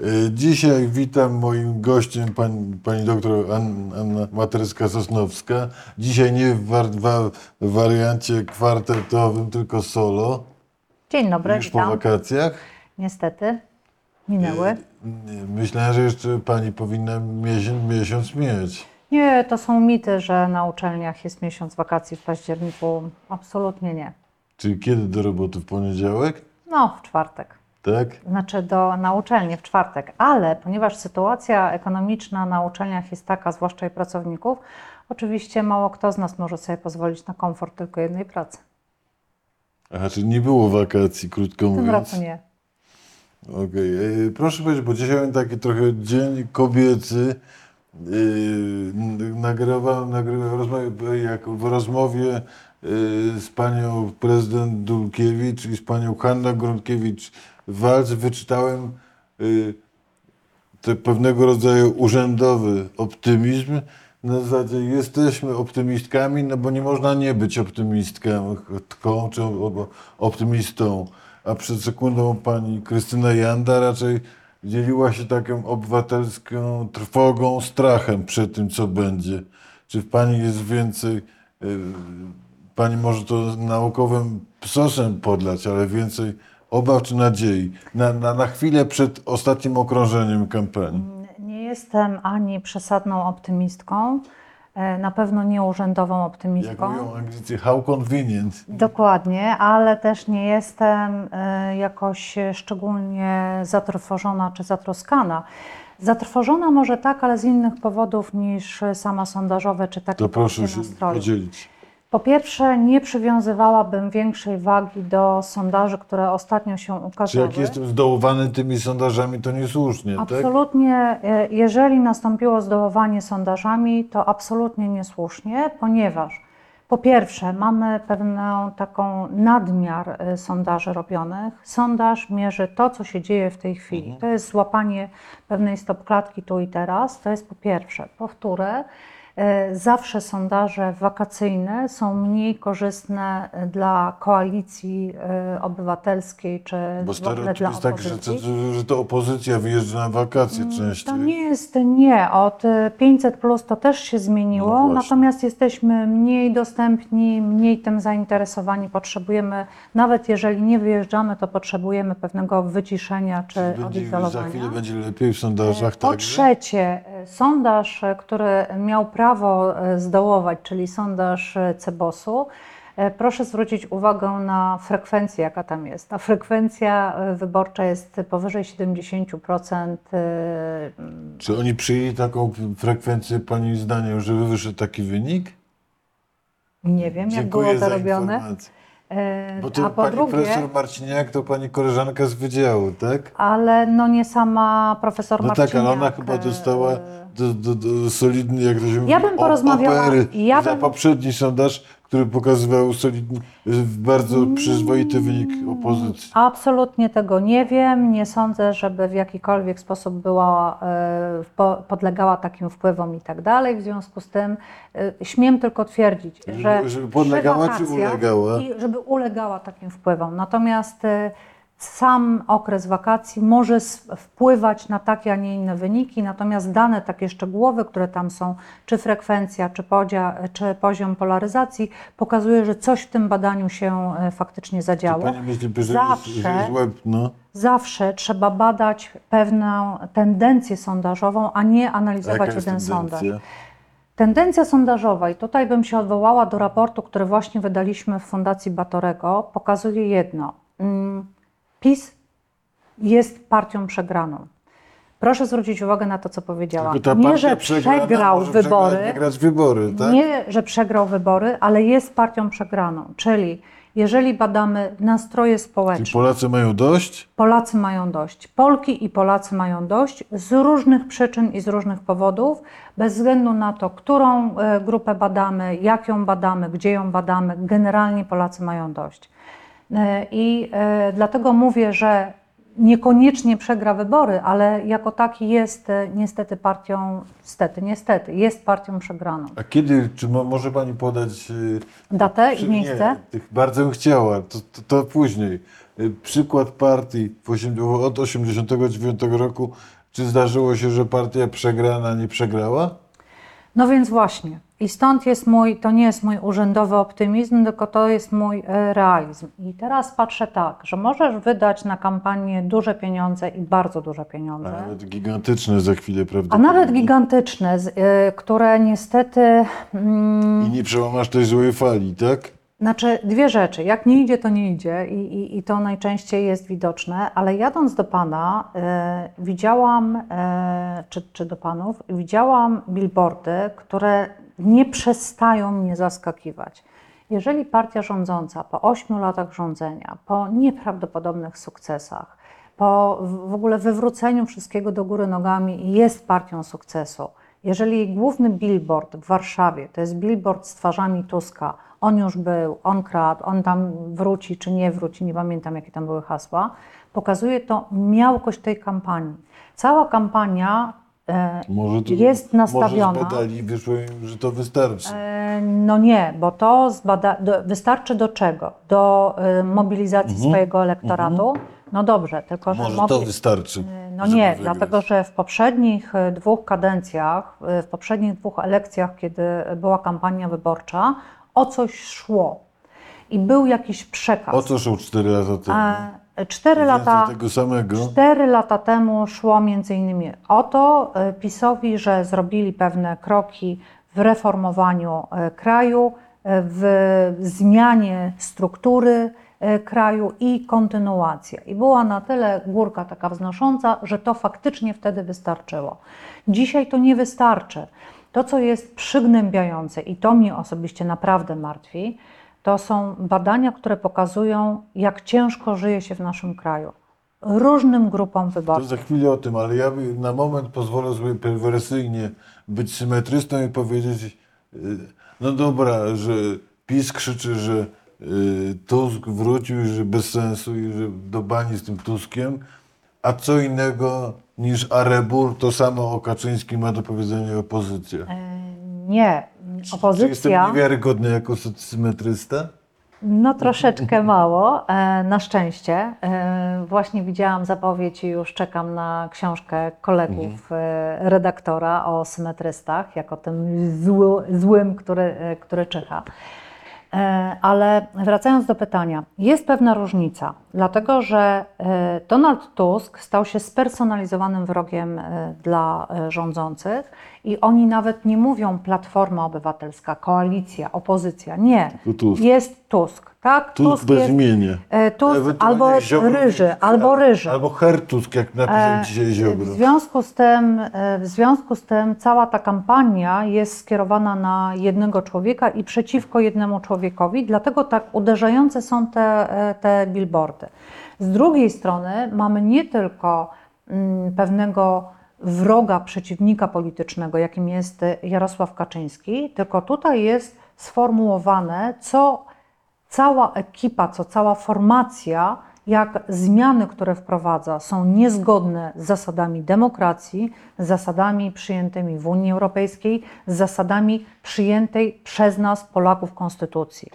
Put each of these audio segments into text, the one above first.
E, Dzisiaj witam moim gościem pani, pani doktor An- Anna Materska-Sosnowska. Dzisiaj nie w, war, wa- w wariancie kwartetowym, tylko solo. Dzień dobry, Już po witam. wakacjach. Niestety, minęły. Nie, Myślałem, że jeszcze pani powinna miesiąc, miesiąc mieć. Nie, to są mity, że na uczelniach jest miesiąc wakacji w październiku. Absolutnie nie. Czyli kiedy do roboty? W poniedziałek? No, w czwartek. Tak? Znaczy do, na uczelnię w czwartek, ale ponieważ sytuacja ekonomiczna na uczelniach jest taka, zwłaszcza i pracowników, oczywiście mało kto z nas może sobie pozwolić na komfort tylko jednej pracy. Aha, czyli nie było wakacji, krótko W tym mówiąc. roku nie. Okej, e, proszę powiedzieć, bo dzisiaj mam taki trochę dzień kobiecy. Yy, Nagrywam, nagrywam rozmowę, jak w rozmowie yy, z panią prezydent Dulkiewicz i z panią Hanna Gronkiewicz-Walc wyczytałem yy, te pewnego rodzaju urzędowy optymizm. Na zasadzie jesteśmy optymistkami, no bo nie można nie być optymistką czy optymistą. A przed sekundą pani Krystyna Janda raczej dzieliła się taką obywatelską trwogą, strachem przed tym, co będzie. Czy w pani jest więcej, y, pani może to naukowym psosem podlać, ale więcej obaw czy nadziei? Na, na, na chwilę przed ostatnim okrążeniem kampanii. Nie jestem ani przesadną optymistką, e, na pewno nie urzędową Jak optymistką. mówią Anglicy, how convenient. Dokładnie, ale też nie jestem e, jakoś szczególnie zatrwożona czy zatroskana. Zatrwożona może tak, ale z innych powodów niż sama sondażowe czy takie To proszę się nastroju. podzielić. Po pierwsze, nie przywiązywałabym większej wagi do sondaży, które ostatnio się Czy ukazały. jak jestem zdołowany tymi sondażami, to niesłusznie, tak? Absolutnie, e, jeżeli nastąpiło zdołowanie sondażami, to absolutnie niesłusznie, ponieważ po pierwsze mamy pewną taką nadmiar e, sondaży robionych. Sondaż mierzy to, co się dzieje w tej chwili. To jest złapanie pewnej stopklatki tu i teraz. To jest po pierwsze. Po wtóre, zawsze sondaże wakacyjne są mniej korzystne e, dla koalicji e, obywatelskiej czy Bo w ogóle dla jest taki, że opozycji. że to opozycja wyjeżdża na wakacje częściej. To nie jest, nie. Od y, 500 plus to też się zmieniło, No właśnie. natomiast jesteśmy mniej dostępni, mniej tym zainteresowani. Potrzebujemy, nawet jeżeli nie wyjeżdżamy, to potrzebujemy pewnego wyciszenia czy Będzie, za odizolowania. chwilę będzie lepiej w sondażach, Po trzecie, sondaż, który miał prawo y, zdołować, czyli sondaż y, Cebosu, y, proszę zwrócić uwagę na frekwencję, jaka tam jest. Ta frekwencja wyborcza jest powyżej 70%. y, Czy oni przyjęli taką frekwencję, Pani zdaniem, żeby wyszedł taki wynik? Nie wiem, jak Dziękuję było to robione. informację. Bo to A po Pani drugie, profesor Marciniak to Pani koleżanka z wydziału, tak? ale no nie sama profesor No tak, ale ona Marciniak, chyba y, dostała do, do, do solidny, jak to się mówi, Ja bym o- porozmawiała- opery ja za bym- poprzedni sondaż, który pokazywał solidny, bardzo przyzwoity wynik opozycji. Absolutnie tego nie wiem. Nie sądzę, żeby w jakikolwiek sposób była, e, po- podlegała takim wpływom i tak dalej. W związku z tym e, śmiem tylko twierdzić, że żeby podlegała czy ulegała? I żeby ulegała takim wpływom. Natomiast e, sam okres wakacji może wpływać na takie, a nie inne wyniki, natomiast dane takie szczegółowe, które tam są, czy frekwencja, czy, podzia, czy poziom polaryzacji, pokazuje, że coś w tym badaniu się e, faktycznie zadziało. Pani myśli, że jest, Zawsze- łeb, no? Zawsze trzeba badać pewną tendencję sondażową, a nie analizować jeden sondaż. tendencja? Tendencja sondażowa, i tutaj bym się odwołała do raportu, który właśnie wydaliśmy w Fundacji Batorego, pokazuje jedno. Mm, PiS jest partią przegraną. Proszę zwrócić uwagę na to, co powiedziałam. Ta Nie, że przegrał wybory, wybory, tak? nie, że przegrał wybory, ale jest partią przegraną. Czyli jeżeli badamy nastroje społeczne, Czyli Polacy mają dość? Polacy mają dość. Polki i Polacy mają dość z różnych przyczyn i z różnych powodów, bez względu na to, którą e, grupę badamy, jak ją badamy, gdzie ją badamy. Generalnie Polacy mają dość. E, I e, dlatego mówię, że niekoniecznie przegra wybory, ale jako taki jest e, niestety partią, niestety, niestety, jest partią przegraną. A kiedy, czy mo, może Pani podać Datę przy- i miejsce? Nie, bardzo bym chciała, to, to, to później. Przykład partii od 89 roku. Czy zdarzyło się, że partia przegrana nie przegrała? No więc właśnie. I stąd jest mój, to nie jest mój urzędowy optymizm, tylko to jest mój e, realizm. I teraz patrzę tak, że możesz wydać na kampanię duże pieniądze i bardzo duże A pieniądze. nawet gigantyczne za chwilę, prawda? A nawet gigantyczne, e, które niestety. Mm, I nie przełamasz tej złej fali, tak? Znaczy, dwie rzeczy. Jak nie idzie, to nie idzie i, i, i to najczęściej jest widoczne, ale jadąc do Pana, e, widziałam, e, czy, czy do Panów, widziałam billboardy, które nie przestają mnie zaskakiwać. Jeżeli partia rządząca po ośmiu latach rządzenia, po nieprawdopodobnych sukcesach, po w ogóle wywróceniu wszystkiego do góry nogami jest partią sukcesu, jeżeli główny billboard w Warszawie to jest billboard z twarzami Tuska, on już był, on kradł, on tam wróci czy nie wróci, nie pamiętam jakie tam były hasła, pokazuje to miałkość tej kampanii. Cała kampania e, Może to, jest nastawiona. Może zbadali wyszło im, że to wystarczy. E, No nie, bo to zbada, do, wystarczy do czego? Do e, mobilizacji swojego elektoratu? No dobrze, tylko że. Może to mobi- wystarczy. no żeby nie, wygrać. dlatego że w poprzednich e, dwóch kadencjach, e, w poprzednich dwóch elekcjach, kiedy była kampania wyborcza, o coś szło i był jakiś przekaz. O co szło 4 lata temu? E, Cztery Więcej lata, tego samego. cztery lata temu szło między innymi o to PiSowi, że zrobili pewne kroki w reformowaniu kraju, w zmianie struktury kraju i kontynuacja. I była na tyle górka taka wznosząca, że to faktycznie wtedy wystarczyło. Dzisiaj to nie wystarczy. To, co jest przygnębiające i to mnie osobiście naprawdę martwi, to są badania, które pokazują, jak ciężko żyje się w naszym kraju. Różnym grupom To wyborców. za chwilę o tym, ale ja na moment pozwolę sobie perwersyjnie być symetrystą i powiedzieć, y, no dobra, że PiS krzyczy, że Tusk wrócił, że bez sensu i że do bani z tym Tuskiem, a co innego niż Arebur, to samo o Kaczyńskim ma do powiedzenia opozycja. E, Nie, Czy jestem opozycja. niewiarygodny jako symetrysta? No troszeczkę mało, e, na szczęście. E, Właśnie widziałam zapowiedź i już czekam na książkę kolegów e, redaktora o symetrystach, jako tym zły, złym, który, który czyha. E, Ale wracając do pytania, jest pewna różnica, dlatego że e, Donald Tusk stał się spersonalizowanym wrogiem e, dla rządzących i oni nawet nie mówią Platforma Obywatelska, koalicja, opozycja. Nie. Tusk. Jest Tusk, tak? Tusk bez imienia. e, Tusk albo Ziobro- Ryży, albo Ryży. Albo Hertusk, jak napisał E, dzisiaj Ziobro. W związku, z tym, e, w związku z tym cała ta kampania jest skierowana na jednego człowieka i przeciwko jednemu człowiekowi, dlatego tak uderzające są te, te billboardy. Z drugiej strony mamy nie tylko mm, pewnego wroga, przeciwnika politycznego, jakim jest e, Jarosław Kaczyński, tylko tutaj jest sformułowane, co cała ekipa, co cała formacja, jak zmiany, które wprowadza, są niezgodne z zasadami demokracji, z zasadami przyjętymi w Unii Europejskiej, z zasadami przyjętej przez nas, Polaków, konstytucji.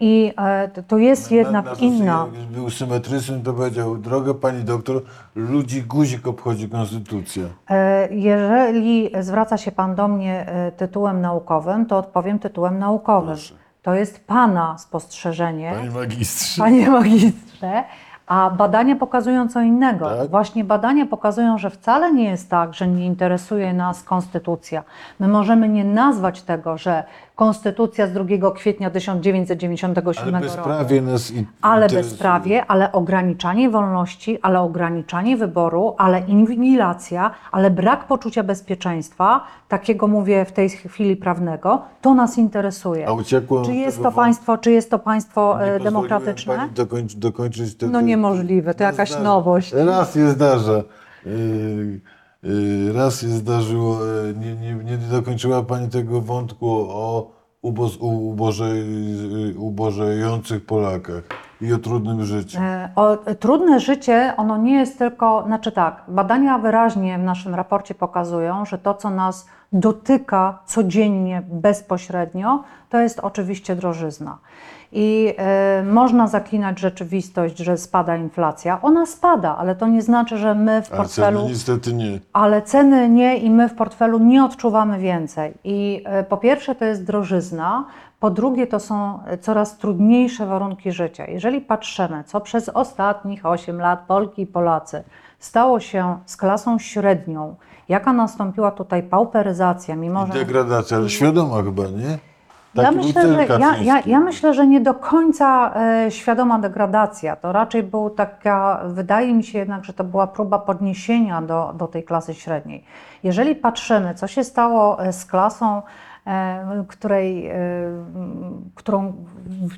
I e, to- jest jednak na, na inna. Był symetrycznym, to powiedział, droga pani doktor, ludzi guzik obchodzi konstytucja. E, Jeżeli zwraca się Pan do mnie e, tytułem naukowym, to odpowiem tytułem naukowym. Proszę. To jest Pana spostrzeżenie. Panie magistrze. Panie magistrze, a badania pokazują co innego. Tak? Właśnie badania pokazują, że wcale nie jest tak, że nie interesuje nas konstytucja. My możemy nie nazwać tego, że konstytucja z 2 kwietnia 1997 Ale roku. bezprawie nas in- Ale bezprawie, ale ograniczanie wolności, ale ograniczanie wyboru, ale inwigilacja, ale brak poczucia bezpieczeństwa, takiego mówię w tej chwili prawnego, to nas interesuje. A uciekło Czy jest to państwo, czy jest to państwo Nie e, demokratyczne? Pani dokończ, dokończyć tego. No niemożliwe, to jakaś nowość. Raz się zdarza. Yy, raz się zdarzyło, yy, nie, nie, nie dokończyła Pani tego wątku o uboz, u- uboże, yy, ubożejących Polakach. i o trudnym życiu. E, O, trudne życie, ono nie jest tylko, znaczy tak, badania wyraźnie w naszym raporcie pokazują, że to, co nas dotyka codziennie, bezpośrednio, to jest oczywiście drożyzna. I e, można zaklinać rzeczywistość, że spada inflacja. Ona spada, ale to nie znaczy, że my w portfelu ceny niestety nie. ale ceny nie i my w portfelu nie odczuwamy więcej. I e, po pierwsze to jest drożyzna, po drugie to są e, coraz trudniejsze warunki życia. Jeżeli patrzymy, co przez ostatnich 8 lat Polki i Polacy stało się z klasą średnią, jaka nastąpiła tutaj pauperyzacja, mimo I że... degradacja, ale świadoma chyba, nie? Ja Taki był myślę, że, ja, ja, ja myślę, że nie do końca e, świadoma degradacja. To raczej był taka, wydaje mi się jednak, że to była próba podniesienia do, do tej klasy średniej. Jeżeli patrzymy, co się stało e, z klasą, której, e, którą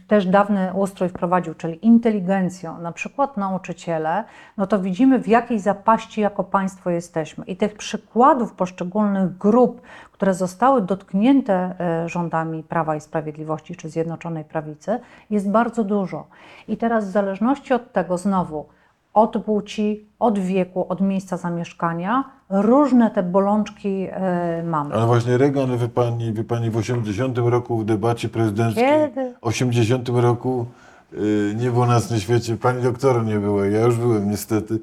też dawny ustrój wprowadził, czyli inteligencją, na przykład nauczyciele, no to widzimy w jakiej zapaści jako państwo jesteśmy. I tych przykładów poszczególnych grup, które zostały dotknięte e, rządami Prawa i Sprawiedliwości czy Zjednoczonej Prawicy, jest bardzo dużo. I teraz w zależności od tego znowu, od płci, od wieku, od miejsca zamieszkania, różne te bolączki e, mamy. Ale właśnie Reagan, wie pani, wie pani, w 80 roku w debacie prezydenckiej, Kiedy? w 80 roku y, nie było nas na świecie, pani doktora nie była, ja już byłem niestety,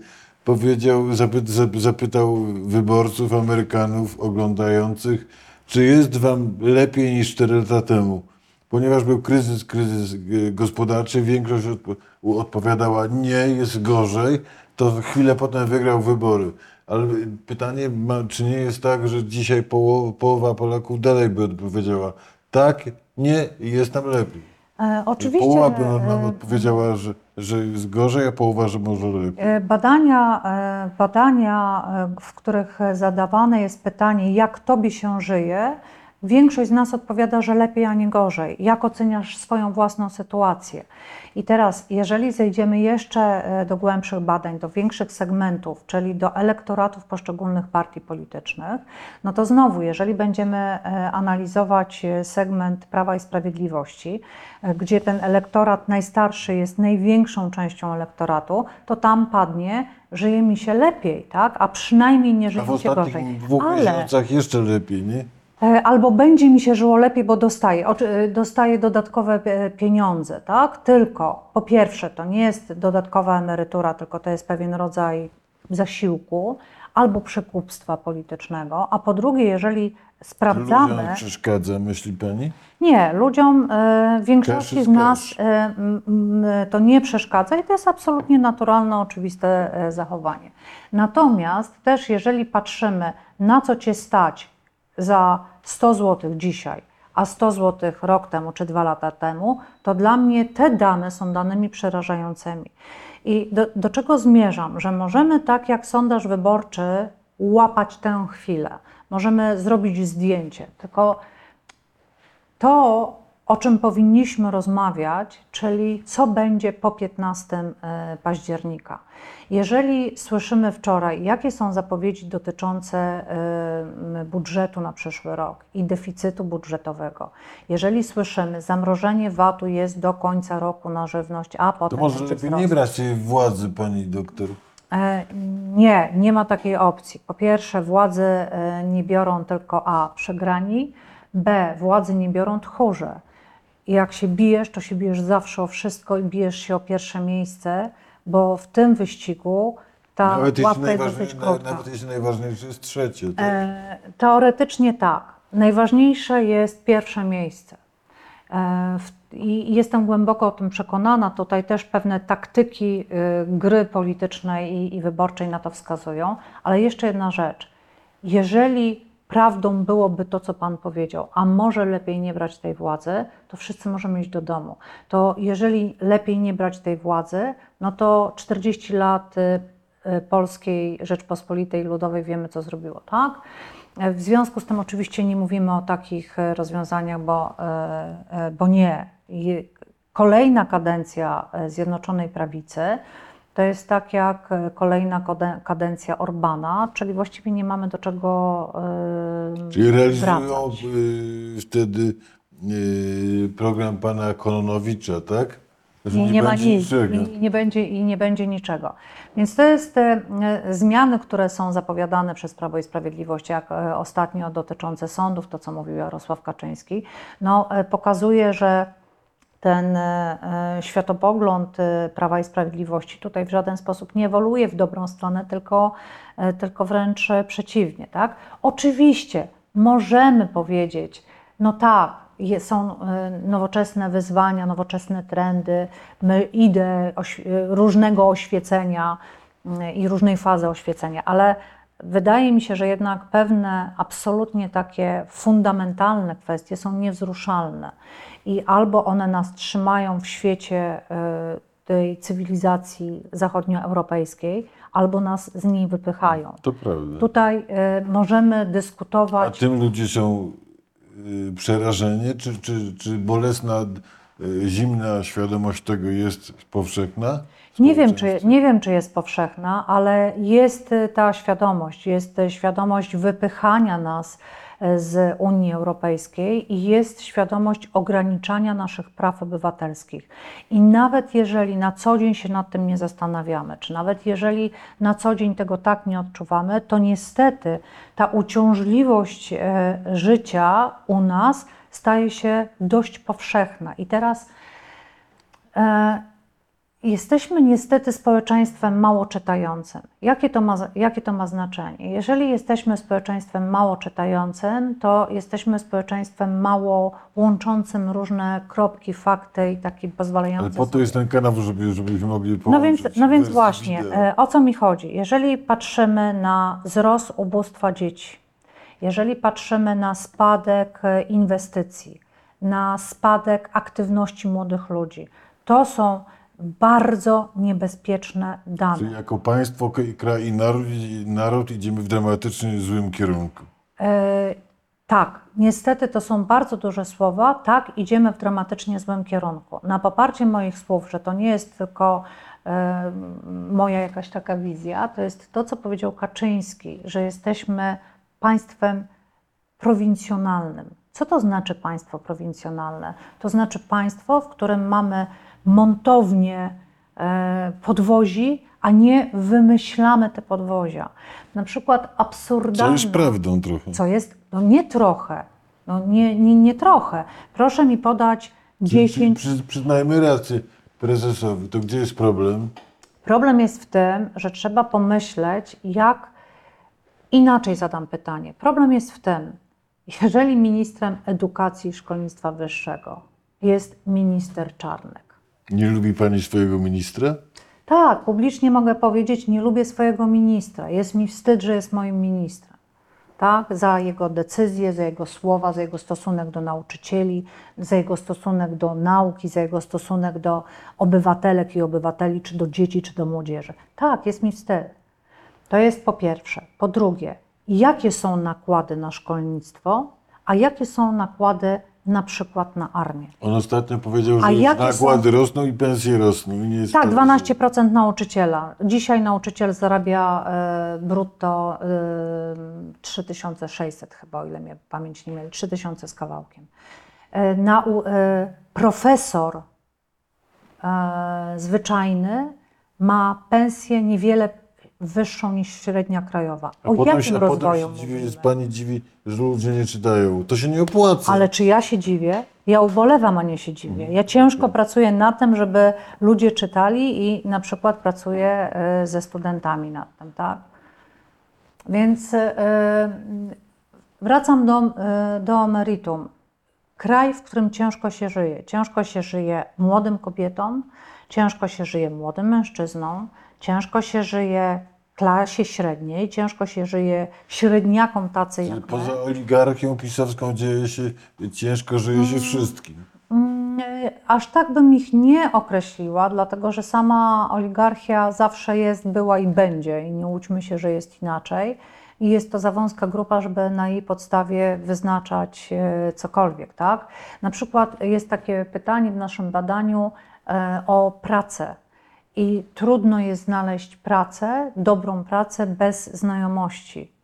powiedział, zapy, zap- zapytał wyborców, Amerykanów oglądających, czy jest wam lepiej niż 4 lata temu? Ponieważ był kryzys, kryzys y, gospodarczy, większość odpowiadała nie, jest gorzej, to chwilę potem wygrał wybory. Ale pytanie, czy nie jest tak, że dzisiaj połowa, Polaków dalej by odpowiedziała tak, nie, jest nam lepiej. E, oczywiście Połowa by nam e, odpowiedziała, że, że jest gorzej, a połowa, że może lepiej. E, Badania, badania, w których zadawane jest pytanie, jak tobie się żyje, większość z nas odpowiada, że lepiej, a nie gorzej. Jak oceniasz swoją własną sytuację? I teraz, jeżeli zejdziemy jeszcze e, do głębszych badań, do większych segmentów, czyli do elektoratów poszczególnych partii politycznych, no to znowu, jeżeli będziemy e, analizować e, segment Prawa i Sprawiedliwości, gdzie ten elektorat najstarszy jest największą częścią elektoratu, to tam padnie, żyje mi się lepiej, tak? A przynajmniej nie żyje w się gorzej. ostatnich dwóch Ale miesiącach jeszcze lepiej, nie? E, Albo będzie mi się żyło lepiej, bo dostaję, e, dostaję dodatkowe e, pieniądze, tak? Tylko po pierwsze, to nie jest dodatkowa emerytura, tylko to jest pewien rodzaj zasiłku albo przekupstwa politycznego. A po drugie, jeżeli sprawdzamy. Ludziom przeszkadza, myśli pani? Nie, ludziom, e, większości z nas m, m, to nie przeszkadza i to jest absolutnie naturalne, oczywiste zachowanie. Natomiast też jeżeli patrzymy, na co Cię stać za 100 zł dzisiaj, a 100 zł rok temu czy dwa lata temu, to dla mnie te dane są danymi przerażającymi. I do, do czego zmierzam? Że możemy tak jak sondaż wyborczy łapać tę chwilę. Możemy zrobić zdjęcie, tylko to, o czym powinniśmy rozmawiać, czyli co będzie po 15 e, października. Jeżeli słyszymy wczoraj, jakie są zapowiedzi dotyczące e, budżetu na przyszły rok i deficytu budżetowego, jeżeli słyszymy, zamrożenie VAT-u jest do końca roku na żywność, a To potem może będzie lepiej nie brać tej władzy, pani doktor. E, Nie, nie ma takiej opcji. Po pierwsze, władzy e, nie biorą tylko A przegrani, B władzy nie biorą tchórze. I jak się bijesz, to się bijesz zawsze o wszystko i bijesz się o pierwsze miejsce, bo w tym wyścigu ta Nawet łapka jest najważniej, dosyć krótka. nawet jeśli najważniejsze jest trzecie. Tak? E, Teoretycznie tak. Najważniejsze jest pierwsze miejsce. E, w- I jestem głęboko o tym przekonana. Tutaj też pewne taktyki y, gry politycznej i, i wyborczej na to wskazują. Ale jeszcze jedna rzecz. Jeżeli prawdą byłoby to, co Pan powiedział, a może lepiej nie brać tej władzy, to wszyscy możemy iść do domu. To jeżeli lepiej nie brać tej władzy, no to 40 lat y, y, Polskiej Rzeczpospolitej Ludowej wiemy, co zrobiło, tak? W związku z tym oczywiście nie mówimy o takich e, rozwiązaniach, bo, bo nie. Kolejna kadencja Zjednoczonej Prawicy to jest tak jak e, kolejna kadencja Orbana, czyli właściwie nie mamy do czego e, Czyli realizują wracać. y, wtedy y, program pana Kononowicza, tak? Znaczy, I nie ma będzie nic, niczego. i nie będzie, i nie będzie niczego. Więc to jest te zmiany, które są zapowiadane przez Prawo i Sprawiedliwość, jak ostatnio dotyczące sądów, to co mówił Jarosław Kaczyński, no, pokazuje, że ten e, e, światopogląd e, Prawa i Sprawiedliwości tutaj w żaden sposób nie ewoluuje w dobrą stronę, tylko, tylko wręcz przeciwnie. Tak? Oczywiście możemy powiedzieć, no tak, są nowoczesne wyzwania, nowoczesne trendy, my idę różnego oświecenia mm, i różnej fazy oświecenia, ale wydaje mi się, że jednak pewne absolutnie takie fundamentalne kwestie są niewzruszalne i albo one nas trzymają w świecie e, tej cywilizacji zachodnioeuropejskiej, albo nas z niej wypychają. To prawda. Tutaj e, możemy A dyskutować. tym ludzie są y, przerażeni, czy, czy, czy bolesna, y, zimna świadomość tego jest powszechna? Nie wiem, czy, nie wiem, czy jest powszechna, ale jest y, ta świadomość, jest y, świadomość wypychania nas y, z Unii Europejskiej i jest świadomość ograniczania naszych praw obywatelskich. I nawet jeżeli na co dzień się nad tym nie zastanawiamy, czy nawet jeżeli na co dzień tego tak nie odczuwamy, to niestety ta uciążliwość życia u nas staje się dość powszechna. I teraz. e, Jesteśmy niestety społeczeństwem mało czytającym. Jakie to, ma, jakie to ma znaczenie? Jeżeli jesteśmy społeczeństwem mało czytającym, to jesteśmy społeczeństwem mało łączącym różne kropki, fakty i taki Ale pozwalający. po to jest ten kanał, żeby, żebyśmy mogli No połączyć. więc, no więc właśnie, wideo. e, o co mi chodzi? Jeżeli patrzymy na wzrost ubóstwa dzieci, jeżeli patrzymy na spadek e, inwestycji, na spadek aktywności młodych ludzi, to są bardzo niebezpieczne dane. Czyli jako państwo, kraj i naród, i naród idziemy w dramatycznie złym kierunku. E, tak, niestety to są bardzo duże słowa. Tak, idziemy w dramatycznie złym kierunku. Na poparcie moich słów, że to nie jest tylko e, moja jakaś taka wizja, to jest to, co powiedział Kaczyński, że jesteśmy państwem prowincjonalnym. Co to znaczy państwo prowincjonalne? To znaczy państwo, w którym mamy montownię e, podwozi, a nie wymyślamy te podwozia. Na przykład Co absurdalne... jest prawdą trochę. Co jest? No nie trochę. No nie, nie, nie trochę. Proszę mi podać Czyli- czyli 10. Przy, przyznajmy rację prezesowi. To gdzie jest problem? Problem jest w tym, że trzeba pomyśleć, jak inaczej zadam pytanie. Problem jest w tym, jeżeli ministrem edukacji i szkolnictwa wyższego jest minister Czarnek. Nie lubi pani swojego ministra? Tak, publicznie mogę powiedzieć, nie lubię swojego ministra. Jest mi wstyd, że jest moim ministrem. Tak, za jego decyzje, za jego słowa, za jego stosunek do nauczycieli, za jego stosunek do nauki, za jego stosunek do obywatelek i obywateli, czy do dzieci, czy do młodzieży. Tak, jest mi wstyd. To jest po pierwsze. Po drugie, jakie są nakłady na szkolnictwo, a jakie są nakłady na przykład na armię? On ostatnio powiedział, A że nakłady rosną i pensje rosną. I nie jest Tak, to- 12% nauczyciela. Dzisiaj nauczyciel zarabia e, brutto e, 3600 chyba, o ile mnie pamięć nie myli, 3000 z kawałkiem. E, na, e, profesor e, zwyczajny ma pensję niewiele wyższą niż średnia krajowa. O potem jakim się, potem rozwoju się dziwi, mówimy? pani dziwi, że ludzie nie czytają. To się nie opłaca. Ale czy ja się dziwię? Ja ubolewam, a nie się dziwię. Ja ciężko pracuję nad tym, żeby ludzie czytali i na przykład pracuję y, ze studentami nad tym, tak? Więc y, wracam do, y, do meritum. Kraj, w którym ciężko się żyje. Ciężko się żyje młodym kobietom, ciężko się żyje młodym mężczyznom, ciężko się żyje klasie średniej, ciężko się żyje średniakom tacy jak my. Poza oligarchią pisowską dzieje się, ciężko żyje Mm. się wszystkim. Mm, Aż tak bym ich nie określiła, dlatego że sama oligarchia zawsze jest, była i będzie, i nie łudźmy się, że jest inaczej. I jest to za wąska grupa, żeby na jej podstawie wyznaczać e, cokolwiek, tak? Na przykład jest takie pytanie w naszym badaniu e, o pracę. I trudno jest znaleźć pracę, dobrą pracę bez znajomości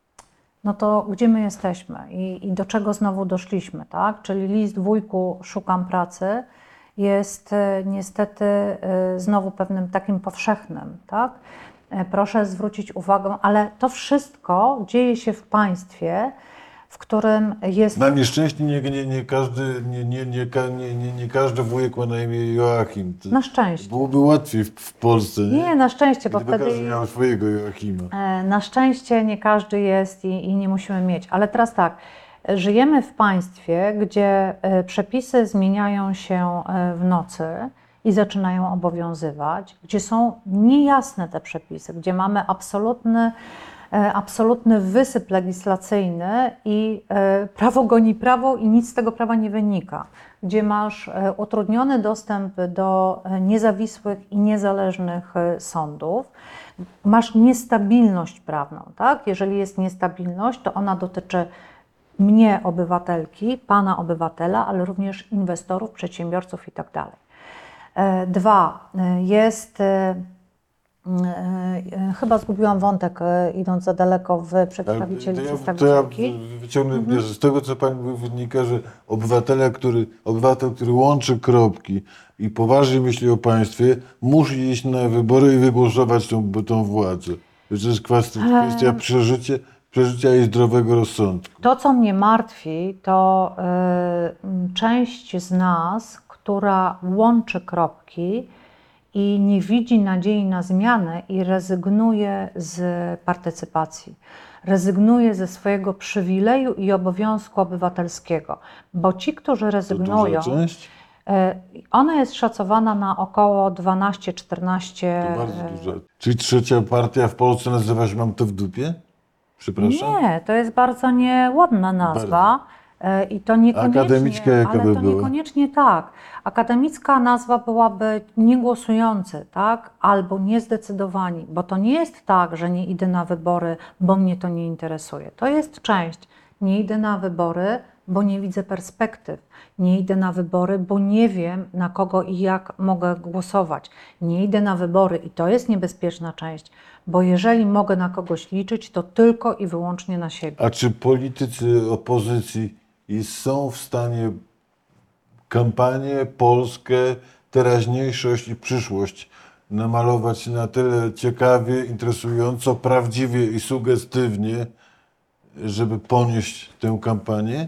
no to gdzie my jesteśmy i, i do czego znowu doszliśmy, tak? Czyli list wujku, szukam pracy jest e, niestety e, znowu pewnym takim powszechnym, tak? E, Proszę zwrócić uwagę, ale to wszystko dzieje się w państwie, w którym jest Na nieszczęście nie, nie, nie, każdy, nie, nie, nie, nie, nie, każdy wujek ma na imię Joachim. To na szczęście. Byłoby łatwiej w, w Polsce, nie? Nie, na szczęście, bo wtedy każdy miał swojego Joachima. E, Na szczęście nie każdy jest i, i nie musimy mieć. Ale teraz tak, żyjemy w państwie, gdzie e, przepisy zmieniają się e, w nocy i zaczynają obowiązywać, gdzie są niejasne te przepisy, gdzie mamy absolutny, absolutny wysyp legislacyjny i e, prawo goni prawo i nic z tego prawa nie wynika, gdzie masz e, utrudniony dostęp do e, niezawisłych i niezależnych e, sądów, masz niestabilność prawną, tak? Jeżeli jest niestabilność, to ona dotyczy mnie, obywatelki, pana obywatela, ale również inwestorów, przedsiębiorców i tak. E, Dwa, e, jest, e, e, e, chyba zgubiłam wątek, e, idąc za daleko w przedstawicieli, to ja, to ja wyciągnę wniosek z tego, co Pani mówi, wynika, że obywatela, który, obywatel, który łączy kropki i poważnie myśli o państwie, musi iść na wybory i wygłosować tą, tą władzę. To jest kwestia, kwestia przeżycia, przeżycia i zdrowego rozsądku. To, co mnie martwi, to y, część z nas, która łączy kropki i nie widzi nadziei na zmianę i rezygnuje z partycypacji. Rezygnuje ze swojego przywileju i obowiązku obywatelskiego. Bo ci, którzy rezygnują, y, ona jest szacowana na około 12-14. To bardzo duża. Czyli trzecia partia w Polsce nazywa się Mam to w dupie? Przepraszam? Nie, to jest bardzo nieładna nazwa. e, I to niekoniecznie, Akademicka jaka ale by to była? niekoniecznie tak. Akademicka nazwa byłaby niegłosujący, tak? Albo niezdecydowani, bo to nie jest tak, że nie idę na wybory, bo mnie to nie interesuje. To jest część. Nie idę na wybory, bo nie widzę perspektyw. Nie idę na wybory, bo nie wiem, na kogo i jak mogę głosować. Nie idę na wybory i to jest niebezpieczna część, bo jeżeli mogę na kogoś liczyć, to tylko i wyłącznie na siebie. A czy politycy opozycji i są w stanie kampanię, Polskę, teraźniejszość i przyszłość namalować na tyle ciekawie, interesująco, prawdziwie i sugestywnie, żeby ponieść tę kampanię?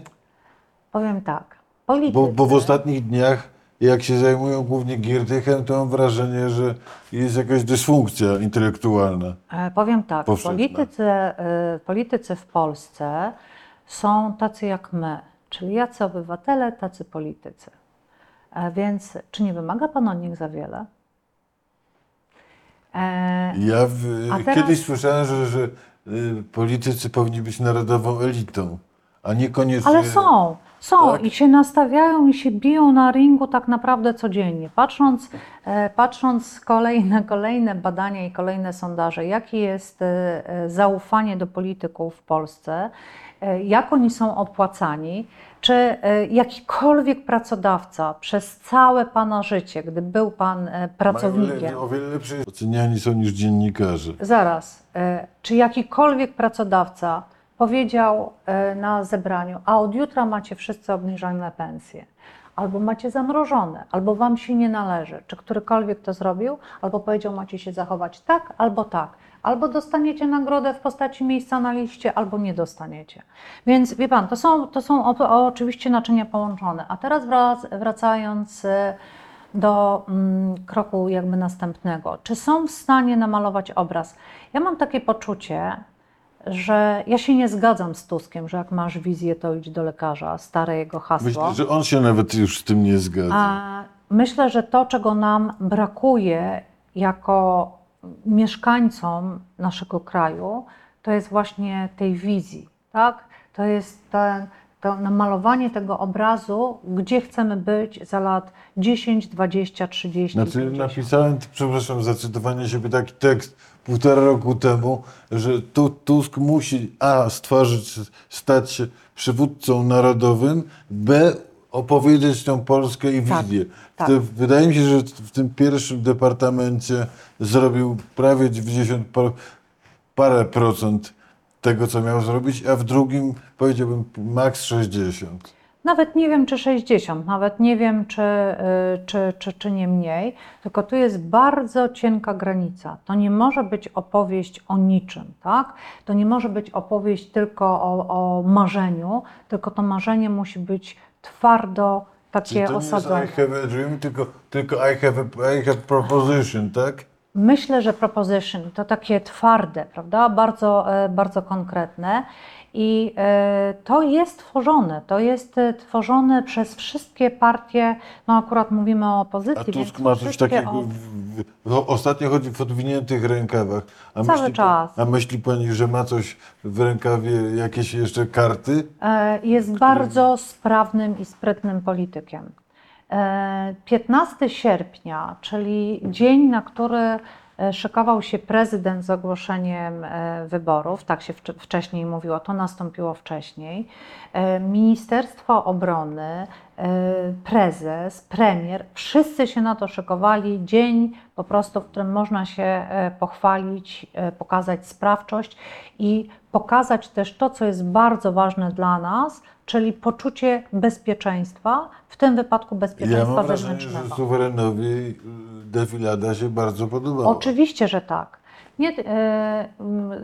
Powiem tak. Politycy, Bo, bo w ostatnich dniach, jak się zajmują głównie Giertychem, to mam wrażenie, że jest jakaś dysfunkcja intelektualna. E, Powiem tak, Powszechna. politycy, e, politycy w Polsce są tacy jak my, czyli jacy obywatele, tacy politycy. E, Więc czy nie wymaga Pan od nich za wiele? E, Ja w, teraz- kiedyś słyszałem, że, że y, politycy powinni być narodową elitą, a niekoniecznie. Ale są, są Tak? i się nastawiają i się biją na ringu tak naprawdę codziennie. Patrząc, e, patrząc z kolei na kolejne badania i kolejne sondaże, jakie jest zaufanie do polityków w Polsce, jak oni są opłacani, czy e, jakikolwiek pracodawca przez całe Pana życie, gdy był Pan e, mają pracownikiem, le- O wiele lepiej oceniani są niż dziennikarze. Zaraz. e, Czy jakikolwiek pracodawca powiedział e, na zebraniu, a od jutra macie wszyscy obniżone pensje, albo macie zamrożone, albo wam się nie należy. Czy którykolwiek to zrobił, albo powiedział, macie się zachować tak, albo tak. Albo dostaniecie nagrodę w postaci miejsca na liście, albo nie dostaniecie. Więc wie pan, to są, to są oczywiście naczynia połączone. A teraz wrac, wracając e, do mm, kroku jakby następnego. Czy są w stanie namalować obraz? Ja mam takie poczucie, że ja się nie zgadzam z Tuskiem, że jak masz wizję, to idź do lekarza, stare jego hasło. Myślę, że on się nawet już z tym nie zgadza. A myślę, że to, czego nam brakuje jako mieszkańcom naszego kraju, to jest właśnie tej wizji, tak? To jest ten, to namalowanie tego obrazu, gdzie chcemy być za lat 10, 20, 30, Znaczy, 50. napisałem, przepraszam za cytowanie siebie, taki tekst półtora roku temu, że tu Tusk musi A. stworzyć, stać się przywódcą narodowym, B. opowiedzieć tą Polskę i Tak, wizję. tak. To Wydaje mi się, że w tym pierwszym departamencie zrobił prawie 90 par- parę procent tego, co miał zrobić, a w drugim powiedziałbym maks 60. Nawet nie wiem, czy 60, nawet nie wiem, czy, y, czy, czy, czy nie mniej, tylko tu jest bardzo cienka granica. To nie może być opowieść o niczym, tak? To nie może być opowieść tylko o, o marzeniu, tylko to marzenie musi być twardo Czyli takie to nie jest. I have a dream, tylko, tylko I, have a, I have proposition, tak? Myślę, że proposition to takie twarde, prawda? Bardzo, e, bardzo konkretne. I e, to jest tworzone, to jest e, tworzone przez wszystkie partie, no akurat mówimy o opozycji, A Tusk ma coś takiego, o- w, w, w, ostatnio chodzi w odwiniętych rękawach. A Cały myśli, czas. A myśli Pani, że ma coś w rękawie, jakieś jeszcze karty? E, Jest bardzo sprawnym i sprytnym politykiem. E, 15 sierpnia, czyli dzień, na który szykował się prezydent z ogłoszeniem e, wyborów, tak się wcz- wcześniej mówiło, to nastąpiło wcześniej. E, Ministerstwo Obrony, e, prezes, premier, wszyscy się na to szykowali. Dzień po prostu, w którym można się e, pochwalić, e, pokazać sprawczość i pokazać też to, co jest bardzo ważne dla nas, czyli poczucie bezpieczeństwa, w tym wypadku Ja bezpieczeństwa mam wrażenie, że zewnętrznego. suwerenowi defilada się bardzo podobała. Oczywiście, że tak. Nie, e,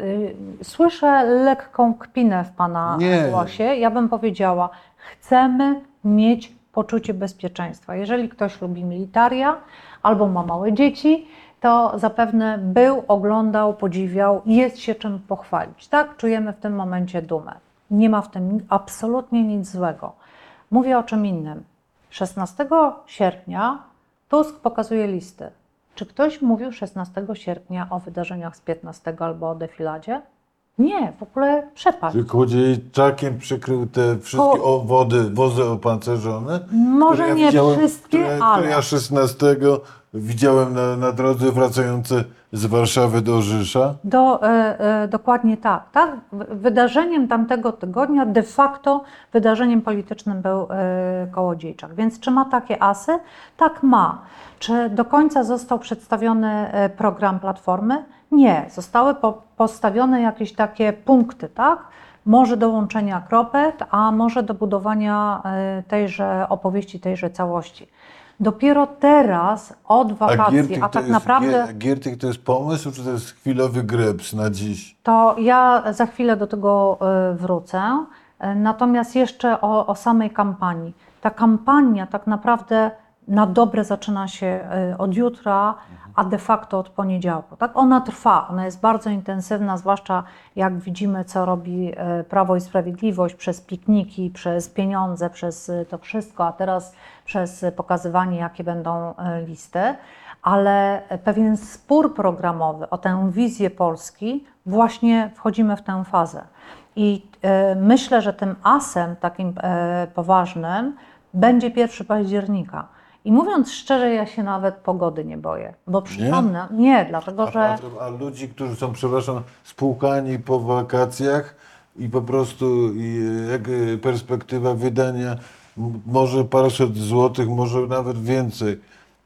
y, słyszę lekką kpinę w Pana Nie. głosie. Ja bym powiedziała, chcemy mieć poczucie bezpieczeństwa. Jeżeli ktoś lubi militaria albo ma małe dzieci, to zapewne był, oglądał, podziwiał, jest się czym pochwalić. Tak, czujemy w tym momencie dumę. Nie ma w tym absolutnie nic złego. Mówię o czym innym. 16 sierpnia Tusk pokazuje listy. Czy ktoś mówił 16 sierpnia o wydarzeniach z 15 albo o defiladzie? Nie, w ogóle przepaść. Czy Kołodziejczakiem przykrył te wszystkie Ko- wody, wozy opancerzone? Może ja nie wszystkie, które, ale Które ja 16 widziałem na, na drodze wracające z Warszawy do Żysza. Do, e, e, dokładnie tak, tak. Wydarzeniem tamtego tygodnia de facto wydarzeniem politycznym był e, Kołodziejczak. Więc czy ma takie asy? Tak ma. Czy do końca został przedstawiony e, program Platformy? Nie. Zostały po, postawione jakieś takie punkty, tak? Może do łączenia kropek, a może do budowania e, tejże opowieści, tejże całości. Dopiero teraz, od wakacji, a, Giertych to tak jest, naprawdę... Gier- Giertych to jest pomysł, czy to jest chwilowy greps na dziś? To ja za chwilę do tego y, wrócę. Y, Natomiast jeszcze o, o samej kampanii. Ta kampania tak naprawdę na dobre zaczyna się y, od jutra, a de facto od poniedziałku. Tak, ona trwa, ona jest bardzo intensywna, zwłaszcza jak widzimy, co robi y, Prawo i Sprawiedliwość przez pikniki, przez pieniądze, przez y, to wszystko, a teraz przez pokazywanie, jakie będą y, listy ale pewien spór programowy o tę wizję Polski, właśnie wchodzimy w tę fazę. I e, myślę, że tym asem takim e, poważnym będzie 1 października. I mówiąc szczerze, ja się nawet pogody nie boję, bo przypomnę, nie, dlatego A, że a, a ludzi, którzy są, przepraszam, spłukani po wakacjach i po prostu i, jak e, perspektywa wydania może paręset złotych, może nawet więcej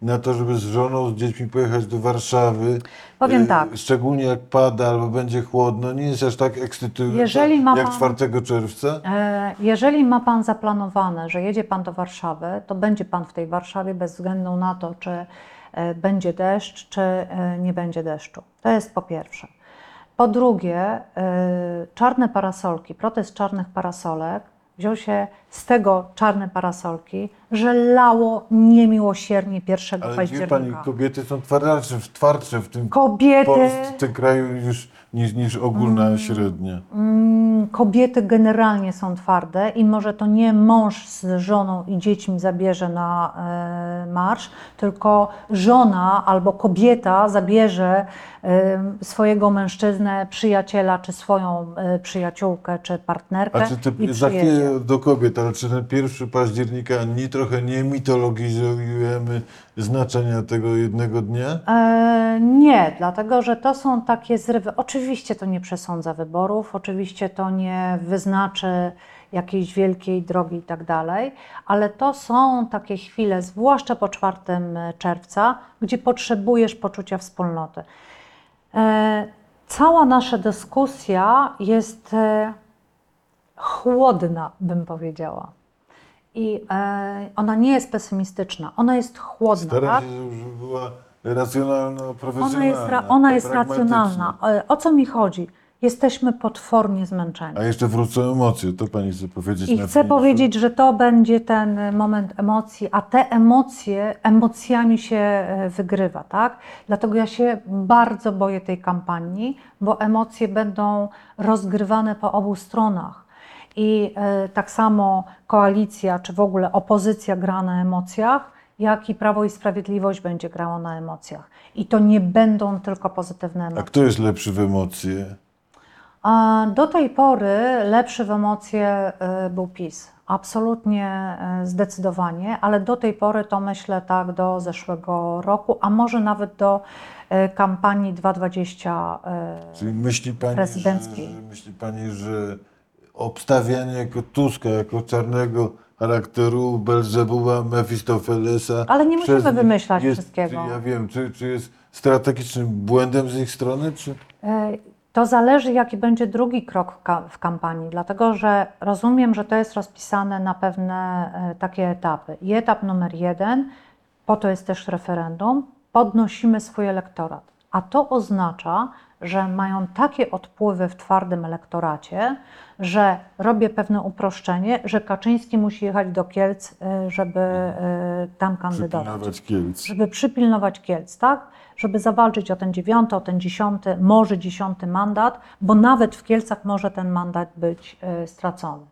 na to, żeby z żoną, z dziećmi pojechać do Warszawy. Powiem e, tak. Szczególnie jak pada albo będzie chłodno, nie jest aż tak ekscytujące Jeżeli ma jak pan- 4 czerwca. E, Jeżeli ma Pan zaplanowane, że jedzie Pan do Warszawy, to będzie Pan w tej Warszawie bez względu na to, czy e, będzie deszcz, czy e, nie będzie deszczu. To jest po pierwsze. Po drugie, e, czarne parasolki, protest czarnych parasolek wziął się z tego czarne parasolki, że lało niemiłosiernie 1 Ale wie października. Pani, kobiety są twardsze, twardsze w tym, Kobiety, Polsce, w tym kraju niż, niż, niż ogólna średnia. Mm, Kobiety generalnie są twarde i może to nie mąż z żoną i dziećmi zabierze na e, marsz, tylko żona albo kobieta zabierze e, swojego mężczyznę, przyjaciela, czy swoją e, przyjaciółkę, czy partnerkę A czy ty, za chwilę do kobiet, ale czy ten 1 października nie trochę nie mitologizujemy znaczenia tego jednego dnia? E, nie, dlatego że to są takie zrywy. Oczywiście to nie przesądza wyborów, oczywiście to nie wyznaczy jakiejś wielkiej drogi i tak dalej, ale to są takie chwile, zwłaszcza po 4 czerwca, gdzie potrzebujesz poczucia wspólnoty. E, cała nasza dyskusja jest e, chłodna, bym powiedziała. I e, ona nie jest pesymistyczna, ona jest chłodna. Staram tak? się, żeby była racjonalna, profesjonalna. Ona jest, ra, ona jest racjonalna. E, O co mi chodzi? Jesteśmy potwornie zmęczeni. A jeszcze wrócą emocje, to pani chce powiedzieć I chcę powiedzieć, że to będzie ten moment emocji, a te emocje, emocjami się e, wygrywa, tak? Dlatego ja się bardzo boję tej kampanii, bo emocje będą rozgrywane po obu stronach. I e, tak samo koalicja, czy w ogóle opozycja gra na emocjach, jak i Prawo i Sprawiedliwość będzie grało na emocjach. I to nie będą tylko pozytywne A emocje. kto jest lepszy w emocje? A Do tej pory lepszy w emocje y, był PiS. Absolutnie y, zdecydowanie, ale do tej pory to myślę tak do zeszłego roku, a może nawet do kampanii 220. y, Czyli myśli pani, że, Prezydenckiej. że, myśli pani, że obstawianie jako Tuska, jako czarnego charakteru Belzebuba, Mefistofelesa... Ale nie musimy wymyślać jest, wszystkiego. Czy, ja wiem, czy, czy jest strategicznym błędem z ich strony, czy... Y, To zależy, jaki będzie drugi krok w ka- w kampanii, dlatego że rozumiem, że to jest rozpisane na pewne y, takie etapy. I etap numer jeden, po to jest też referendum, podnosimy swój elektorat. A to oznacza, że mają takie odpływy w twardym elektoracie, że robię pewne uproszczenie, że Kaczyński musi jechać do Kielc, y, żeby y, tam kandydować Przypilnować Kielc. żeby przypilnować Kielc, tak? Żeby zawalczyć o ten dziewiąty, o ten dziesiąty, może dziesiąty mandat, bo nawet w Kielcach może ten mandat być e, stracony.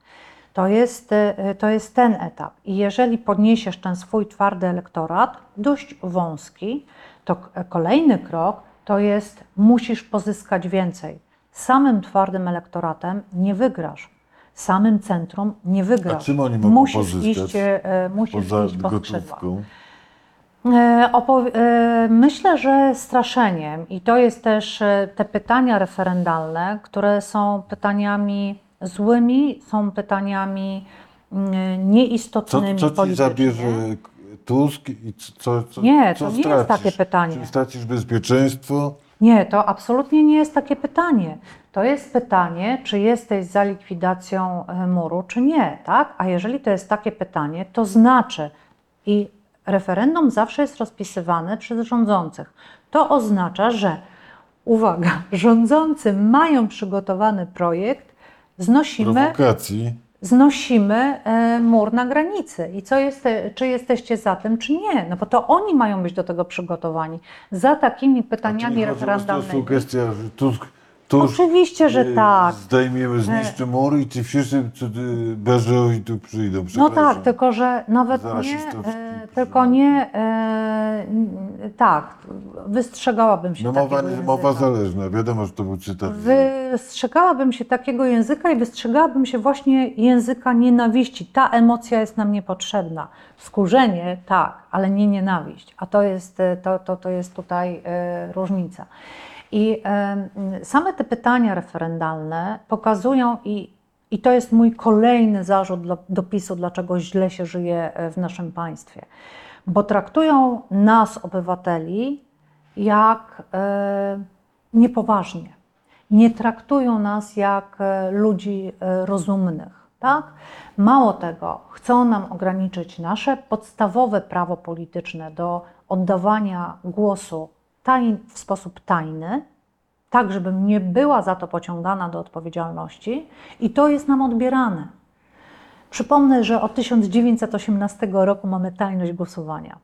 To jest, to jest ten etap. I jeżeli podniesiesz ten swój twardy elektorat, dość wąski, to kolejny krok to jest musisz pozyskać więcej. Samym twardym elektoratem nie wygrasz. Samym centrum nie wygrasz. A czym oni mogą musisz pozyskać? Iść, e, musisz Poza iść gotówką. E, e, Myślę, że straszeniem i to jest też e, te pytania referendalne, które są pytaniami złymi, są pytaniami mm, Co, nieistotnymi co ci zabierze Tusk i co, co, Nie, co to nie jest stracisz? takie pytanie. Czy stracisz bezpieczeństwo? Nie, to absolutnie nie jest takie pytanie. To jest pytanie, czy jesteś za likwidacją e, muru, czy nie, tak? A jeżeli to jest takie pytanie, to znaczy, i referendum zawsze jest rozpisywane przez rządzących, to oznacza, że, uwaga, rządzący mają przygotowany projekt, znosimy Prowokacji? Znosimy e, mur na granicy. I co jest, czy jesteście za tym, czy nie? No bo to oni mają być do tego przygotowani. Za takimi pytaniami o to referendalnymi. sugestia, że Tusk, Oczywiście, że e, tak. zdejmiemy, zniszczy mur i ci wszyscy co, e, Beżowi tu przyjdą. No przepraszam. tak, tylko że nawet nie, rasistowski e, tylko nie, e, n- tak, wystrzegałabym się No takiego mowa, języka. mowa zależna, wiadomo, że to był cytat. Wystrzegałabym się takiego języka i wystrzegałabym się właśnie języka nienawiści. Ta emocja jest nam niepotrzebna. Skurzenie, tak, ale nie nienawiść. A to jest, e, to, to, to jest tutaj e, różnica. I same te pytania referendalne pokazują, i, i to jest mój kolejny zarzut dla, do PiSu, dlaczego źle się żyje e, w naszym państwie. Bo traktują nas, obywateli, jak e, niepoważnie nie traktują nas jak e, ludzi rozumnych. Tak? Mało tego, chcą nam ograniczyć nasze podstawowe prawo polityczne do oddawania głosu w sposób tajny, tak żebym nie była za to pociągana do odpowiedzialności, i to jest nam odbierane. Przypomnę, że od 1918 roku mamy tajność głosowania.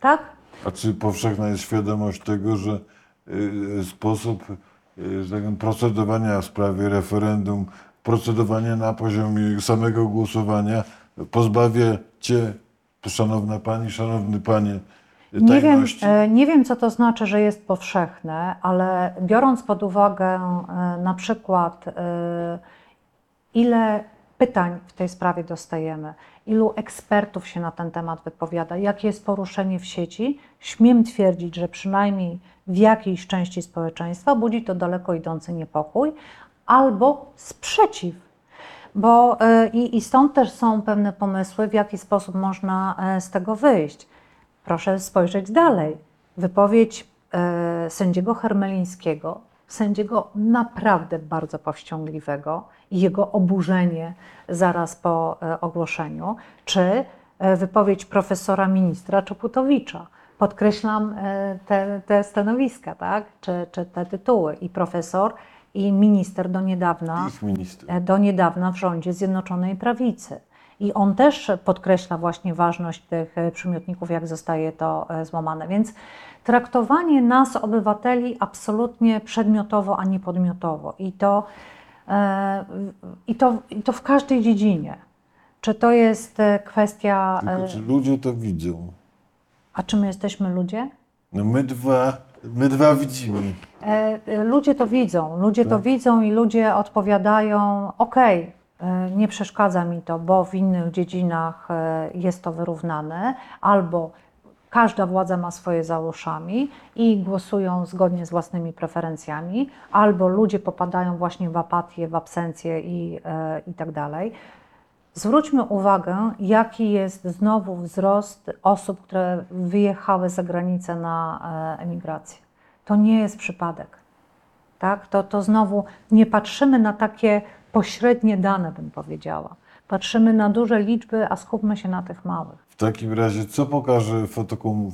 Tak? A czy powszechna jest świadomość tego, że y, sposób y, procedowania w sprawie referendum, procedowania na poziomie samego głosowania pozbawia Cię, szanowna Pani, szanowny Panie, Nie wiem, e, nie wiem, co to znaczy, że jest powszechne, ale biorąc pod uwagę e, na przykład, e, ile pytań w tej sprawie dostajemy, ilu ekspertów się na ten temat wypowiada, jakie jest poruszenie w sieci, śmiem twierdzić, że przynajmniej w jakiejś części społeczeństwa budzi to daleko idący niepokój albo sprzeciw. Bo i, i stąd też są pewne pomysły, w jaki sposób można z tego wyjść. Proszę spojrzeć dalej. Wypowiedź e, sędziego Hermelińskiego sędziego naprawdę bardzo powściągliwego i jego oburzenie zaraz po e, ogłoszeniu, czy e, wypowiedź profesora ministra Czoputowicza. Podkreślam e, te, te stanowiska, tak? czy, czy te tytuły. I profesor, i minister do niedawna Ich minister. e, do niedawna w rządzie Zjednoczonej Prawicy. I on też podkreśla właśnie ważność tych e, przymiotników, jak zostaje to e, złamane. Więc traktowanie nas, obywateli, absolutnie przedmiotowo, a nie podmiotowo. I to, e, i to, i to w każdej dziedzinie. Czy to jest kwestia. Tylko czy ludzie to widzą? A czy my jesteśmy ludzie? No my dwa, my dwa widzimy. Ludzie to widzą, ludzie to Tak. widzą i ludzie odpowiadają: okej, e, nie przeszkadza mi to, bo w innych dziedzinach e, jest to wyrównane, albo każda władza ma swoje za uszami i głosują zgodnie z własnymi preferencjami, albo ludzie popadają właśnie w apatię, w absencję i, e, i tak dalej. Zwróćmy uwagę, jaki jest znowu wzrost osób, które wyjechały za granicę na e, emigrację. To nie jest przypadek. Tak? To, to znowu nie patrzymy na takie pośrednie dane, bym powiedziała. Patrzymy na duże liczby, a skupmy się na tych małych. W takim razie, co pokaże fotokom,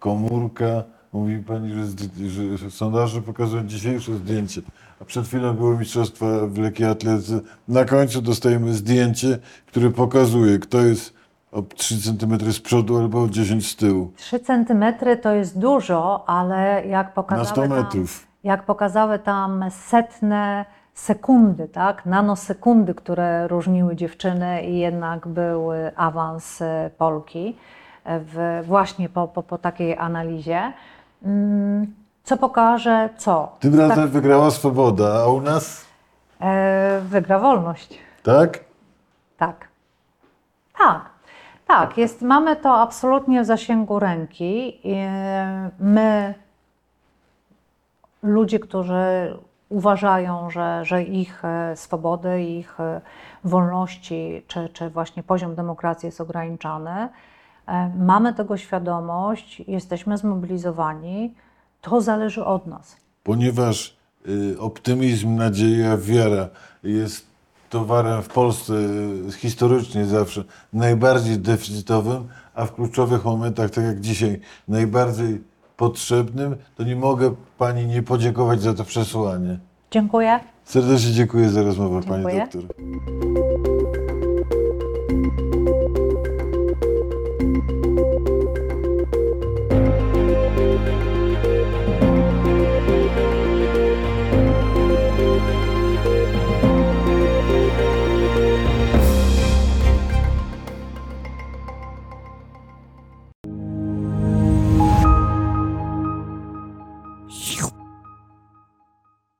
fotokomórka? Mówi Pani, że, zd- że sondaże pokazują dzisiejsze zdjęcie, a przed chwilą było Mistrzostwa w lekkiej atletyce. Na końcu dostajemy zdjęcie, które pokazuje, kto jest o 3 cm z przodu albo o 10 z tyłu. 3 centymetry to jest dużo, ale jak Na pokazały, 100 tam, metrów. jak pokazały tam setne sekundy, tak? nanosekundy, które różniły dziewczyny i jednak był y, awans y, Polki e, w, właśnie po, po, po takiej analizie. Mm, Co pokaże co? Tym razem wygrała swoboda, a u nas E, wygra wolność. tak? Tak. Tak. Tak, jest, mamy to absolutnie w zasięgu ręki. I My, ludzie, którzy uważają, że, że ich e, swobody, ich e, wolności, czy, czy właśnie poziom demokracji jest ograniczany, e, mamy tego świadomość, jesteśmy zmobilizowani. To zależy od nas. Ponieważ y, optymizm, nadzieja, wiara jest towarem w Polsce y, historycznie zawsze najbardziej deficytowym, a w kluczowych momentach, tak jak dzisiaj, najbardziej potrzebnym, to nie mogę Pani nie podziękować za to przesłanie. Dziękuję. Serdecznie dziękuję za rozmowę, Pani Dziękuję. doktor.